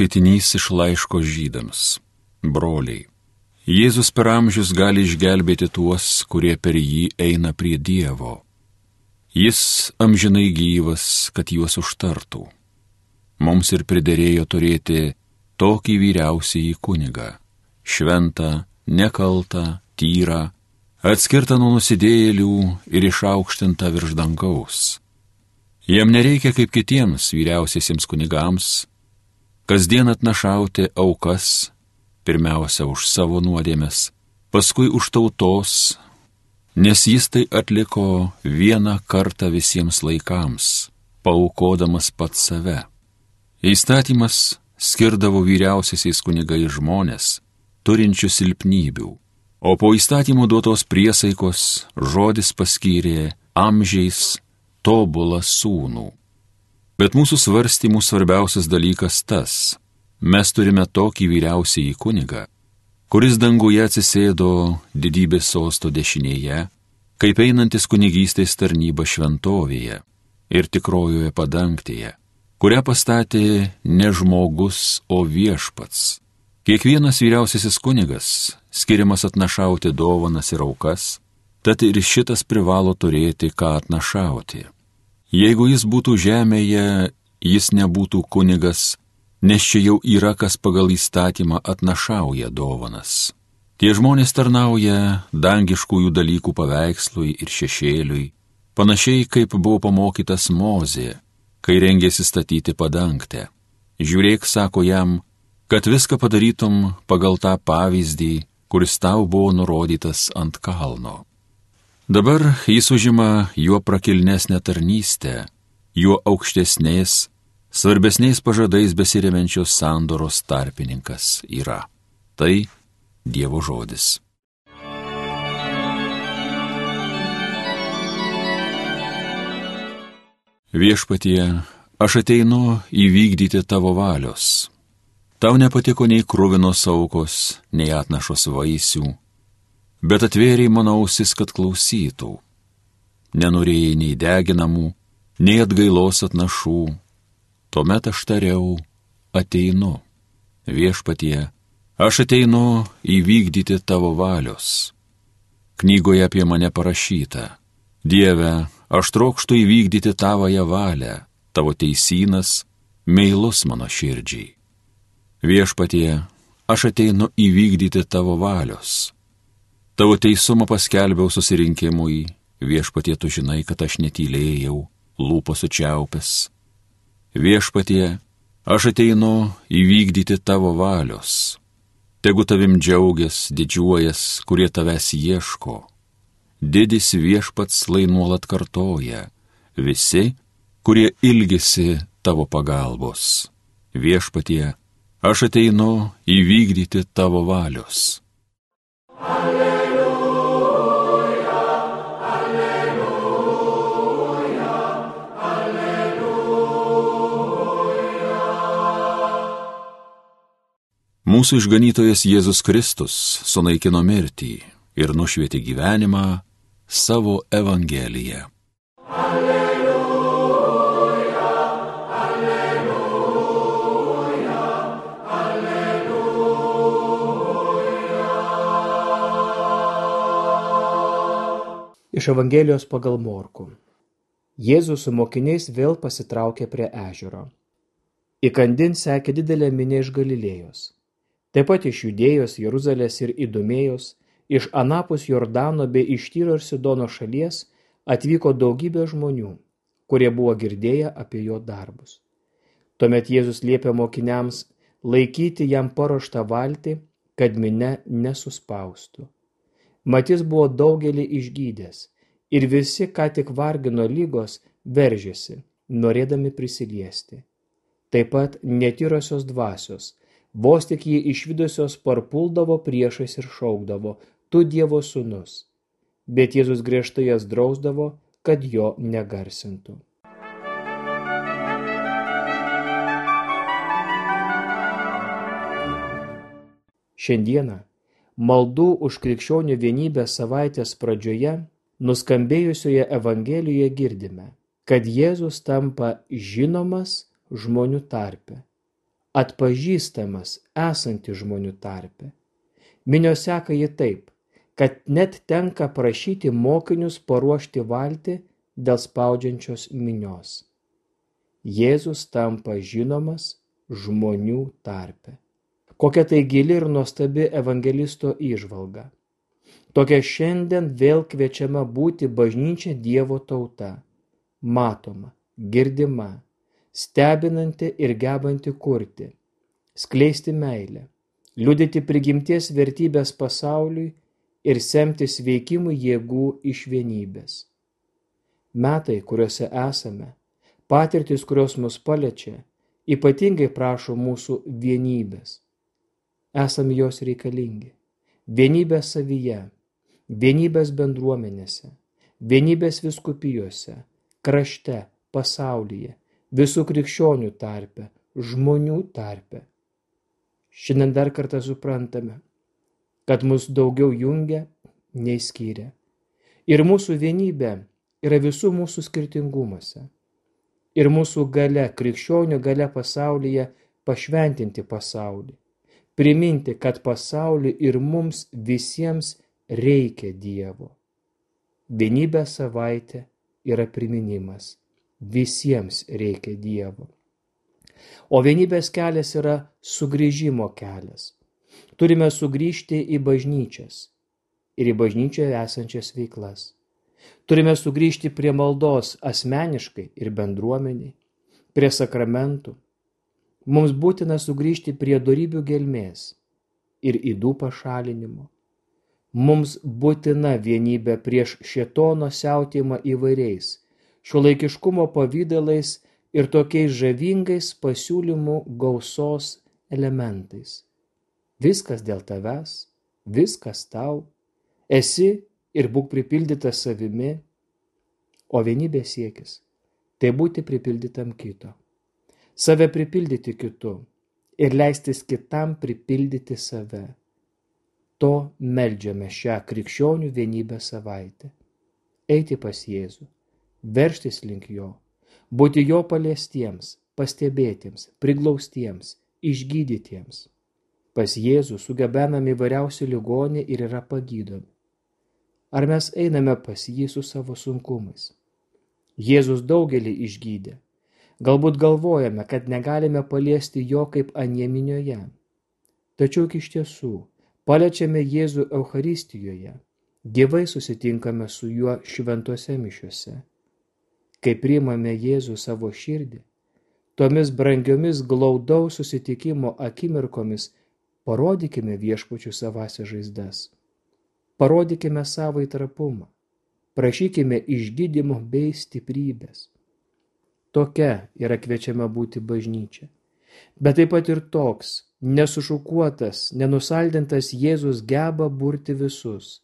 Skaitinys iš laiško žydams. Broliai. Jėzus per amžius gali išgelbėti tuos, kurie per jį eina prie Dievo. Jis amžinai gyvas, kad juos užtartų. Mums ir priderėjo turėti tokį vyriausiąjį kunigą - šventą, nekaltą, tyrą, atskirtą nuo nusidėjėlių ir išaukštintą virš dangaus. Jam nereikia kaip kitiems vyriausiesiems kunigams kasdien atnašauti aukas, pirmiausia už savo nuodėmes, paskui už tautos, nes jis tai atliko vieną kartą visiems laikams, paukodamas pats save. Įstatymas skirdavo vyriausiaisiais kunigai žmonės, turinčius silpnybių, o po įstatymų duotos priesaikos žodis paskyrė amžiais tobulą sūnų. Bet mūsų svarstymų svarbiausias dalykas tas - mes turime tokį vyriausiąjį kunigą, kuris danguje atsisėdo didybės sosto dešinėje, kaip einantis kunigystės tarnyba šventovėje ir tikrojoje padangtėje, kurią pastatė ne žmogus, o viešpats. Kiekvienas vyriausiasis kunigas skiriamas atnašauti dovanas ir aukas, tad ir šitas privalo turėti ką atnašauti. Jeigu jis būtų žemėje, jis nebūtų kunigas, nes čia jau yra kas pagal įstatymą atnašauja dovanas. Tie žmonės tarnauja dangiškųjų dalykų paveikslui ir šešėliui, panašiai kaip buvo pamokytas Mozė, kai rengėsi statyti padangtę. Žiūrėk, sako jam, kad viską padarytum pagal tą pavyzdį, kuris tau buvo nurodytas ant kalno. Dabar jis užima juo prakilnesnę tarnystę, juo aukštesnės, svarbesniais pažadais besiriamenčios sandoros tarpininkas yra. Tai Dievo žodis. Viešpatie, aš ateinu įvykdyti tavo valios. Tau nepatiko nei krūvinos aukos, nei atnašos vaisių bet atvėrė mano ausis, kad klausytų. Nenorėjai nei deginamų, nei atgailos atnašų. Tuomet aš tariau, ateinu. Viešpatie, aš ateinu įvykdyti tavo valios. Knygoje apie mane parašyta. Dieve, aš trokštų įvykdyti tavoją valią, tavo teisynas, meilus mano širdžiai. Viešpatie, aš ateinu įvykdyti tavo valios Tavo teisumą paskelbiau susirinkimui, viešpatie tu žinai, kad aš netylėjau, lūpos sučiaupęs. Viešpatie, aš ateinu įvykdyti tavo valios. Tegu tavim džiaugias, didžiuojas, kurie tavęs ieško. Didis viešpats lai nuolat kartoja, visi, kurie ilgisi tavo pagalbos. Viešpatie, aš ateinu įvykdyti tavo valios. Alleluja. Mūsų išganytojas Jėzus Kristus sunaikino mirtį ir nušvietė gyvenimą savo Evangeliją. Alleluja, alleluja, alleluja. Iš Evangelijos pagal Morku. Jėzus su mokiniais vėl pasitraukė prie ežero. Įkandin sekė didelė minė iš Galilėjos taip pat iš Judėjos, Jeruzalės ir Idumėjos, iš Anapus Jordano bei iš Tyro ir Sidono šalies atvyko daugybė žmonių, kurie buvo girdėję apie jo darbus. Tuomet Jėzus liepė mokiniams laikyti jam paruoštą valtį, kad mine nesuspaustų. Matys buvo daugelį išgydęs ir visi, ką tik vargino lygos, veržėsi, norėdami prisiliesti. Taip pat netyrosios dvasios, Vos tik jį išvydusios parpuldavo priešais ir šaukdavo, tu Dievo sūnus. Bet Jėzus griežtai jas drausdavo, kad jo negarsintų. Šiandieną maldų už krikščionių vienybę savaitės pradžioje nuskambėjusioje Evangelijoje girdime, kad Jėzus tampa žinomas žmonių tarpe atpažįstamas esantis žmonių tarpe. Minios seka jį taip, kad net tenka prašyti mokinius paruošti valtį dėl spaudžiančios minios. Jėzus tampa žinomas žmonių tarpe. Kokia tai gili ir nuostabi evangelisto įžvalga. Tokia šiandien vėl kviečiama būti bažnyčia Dievo tauta, matoma, girdima, stebinanti ir gebanti kurti, skleisti meilę, liudyti prigimties vertybės pasauliui ir semtis veikimui jėgų iš vienybės. Metai, kuriuose esame, patirtis, kurios mus paliečia, ypatingai prašo mūsų vienybės. Esame jos reikalingi. Vienybės savyje, vienybės bendruomenėse, vienybės viskupijose, krašte, pasaulyje, visų krikščionių tarpe, žmonių tarpe. Šiandien dar kartą suprantame, kad mus daugiau jungia, nei skiria. Ir mūsų vienybė yra visų mūsų skirtingumuose. Ir mūsų gale, krikščionių gale pasaulyje pašventinti pasaulį. Priminti, kad pasauliui ir mums visiems reikia Dievo. Vienybė savaitė yra priminimas visiems reikia Dievo. O vienybės kelias yra sugrįžimo kelias. Turime sugrįžti į bažnyčias ir į bažnyčioje esančias veiklas. Turime sugrįžti prie maldos asmeniškai ir bendruomeniai, prie sakramentų. Mums būtina sugrįžti prie darybių gelmės ir įdų pašalinimo. Mums būtina vienybė prieš šietono siautėjimą įvairiais šiuolaikiškumo pavydalais ir tokiais žavingais pasiūlymų gausos elementais. Viskas dėl tavęs, viskas tau, esi ir būk pripildytas savimi, o vienybės siekis - tai būti pripildytam kito. Save pripildyti kitu ir leistis kitam pripildyti save. To meldžiame šią krikščionių vienybę savaitę. Eiti pas Jėzų verštis link jo, būti jo paliestiems, pastebėtiems, priglaustiems, išgydytiems. Pas Jėzų sugebenami įvairiausi ligoniai ir yra pagydomi. Ar mes einame pas jį su savo sunkumais? Jėzus daugelį išgydė. Galbūt galvojame, kad negalime paliesti jo kaip anieminioje. Tačiau iš tiesų, paliečiame Jėzų Euharistijoje, gyvai susitinkame su juo šventose mišiuose kai priimame Jėzų savo širdį, tomis brangiomis glaudaus susitikimo akimirkomis parodykime viešpačių savasią žaizdas. Parodykime savo įtrapumą, prašykime išgydymo bei stiprybės. Tokia yra kviečiama būti bažnyčia. Bet taip pat ir toks, nesušukuotas, nenusaldintas Jėzus geba burti visus.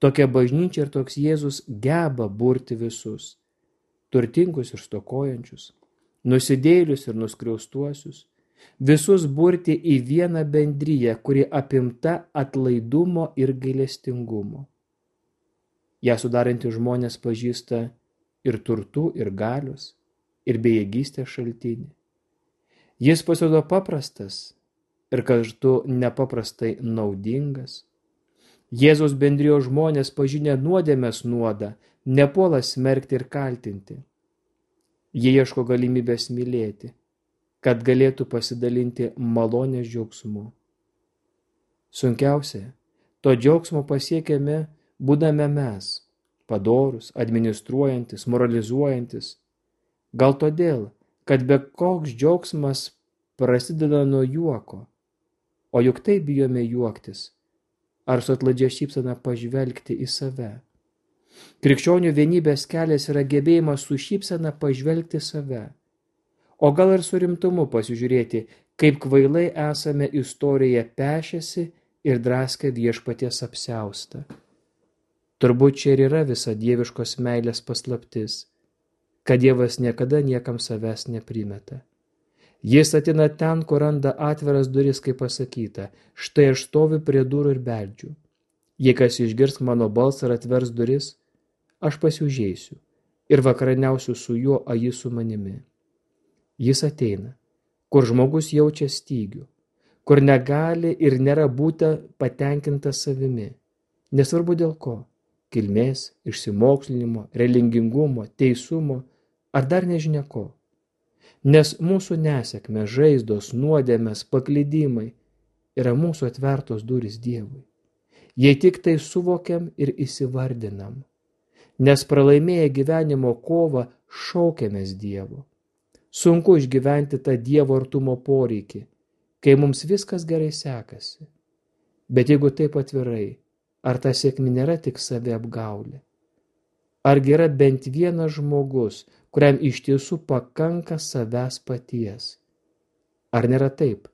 Tokia bažnyčia ir toks Jėzus geba burti visus turtingus ir stokojančius, nusidėlius ir nuskriaustuosius, visus burti į vieną bendryją, kuri apimta atlaidumo ir gailestingumo. Ja sudaranti žmonės pažįsta ir turtų, ir galios, ir bejėgystės šaltinį. Jis pasirodo paprastas ir kartu nepaprastai naudingas. Jėzaus bendrijos žmonės pažinę nuodėmės nuodą, nepuola smerkti ir kaltinti. Jie ieško galimybės mylėti, kad galėtų pasidalinti malonės džiaugsmu. Sunkiausia, to džiaugsmo pasiekėme, būdame mes, padorus, administruojantis, moralizuojantis. Gal todėl, kad be koks džiaugsmas prasideda nuo juoko, o juk taip bijome juoktis, ar su atladžia šypsena pažvelgti į save. Krikščionių vienybės kelias yra gebėjimas su šypsena pažvelgti save, o gal ir su rimtumu pasižiūrėti, kaip kvailai esame istoriją pešėsi ir draskę viešpaties apseustą. Turbūt čia ir yra visa dieviškos meilės paslaptis, kad Dievas niekada niekam savęs neprimeta. Jis atina ten, kur randa atviras duris, kaip pasakyta, štai aš stoviu prie durų ir beldžiu. Jei kas išgirs mano balsą ir atvers duris, aš pasiužėsiu ir vakaraniausiu su juo, o jis su manimi. Jis ateina, kur žmogus jaučia stygių, kur negali ir nėra būta patenkinta savimi. Nesvarbu dėl ko - kilmės, išsimokslinimo, religingumo, teisumo ar dar nežinia ko. Nes mūsų nesėkmė, žaizdos, nuodėmės, paklydimai yra mūsų atvertos durys Dievui. Jei tik tai suvokiam ir įsivardinam. Nes pralaimėję gyvenimo kovą šaukiamės Dievo. Sunku išgyventi tą Dievo artumo poreikį, kai mums viskas gerai sekasi. Bet jeigu taip atvirai, ar ta sėkmė nėra tik savi apgaulė? Argi yra bent vienas žmogus, kuriam iš tiesų pakanka savęs paties? Ar nėra taip,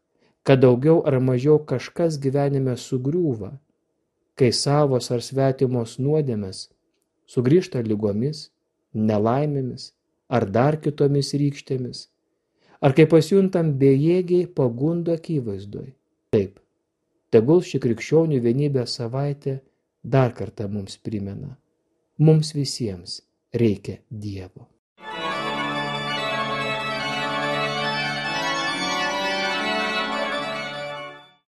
kad daugiau ar mažiau kažkas gyvenime sugriūva, kai savos ar svetimos nuodėmės sugrįžta lygomis, nelaimėmis ar dar kitomis rykštėmis, ar kai pasijuntam bejėgiai pagundo akivaizdoj. Taip, tegul ši krikščionių vienybės savaitė dar kartą mums primena, mums visiems reikia Dievo.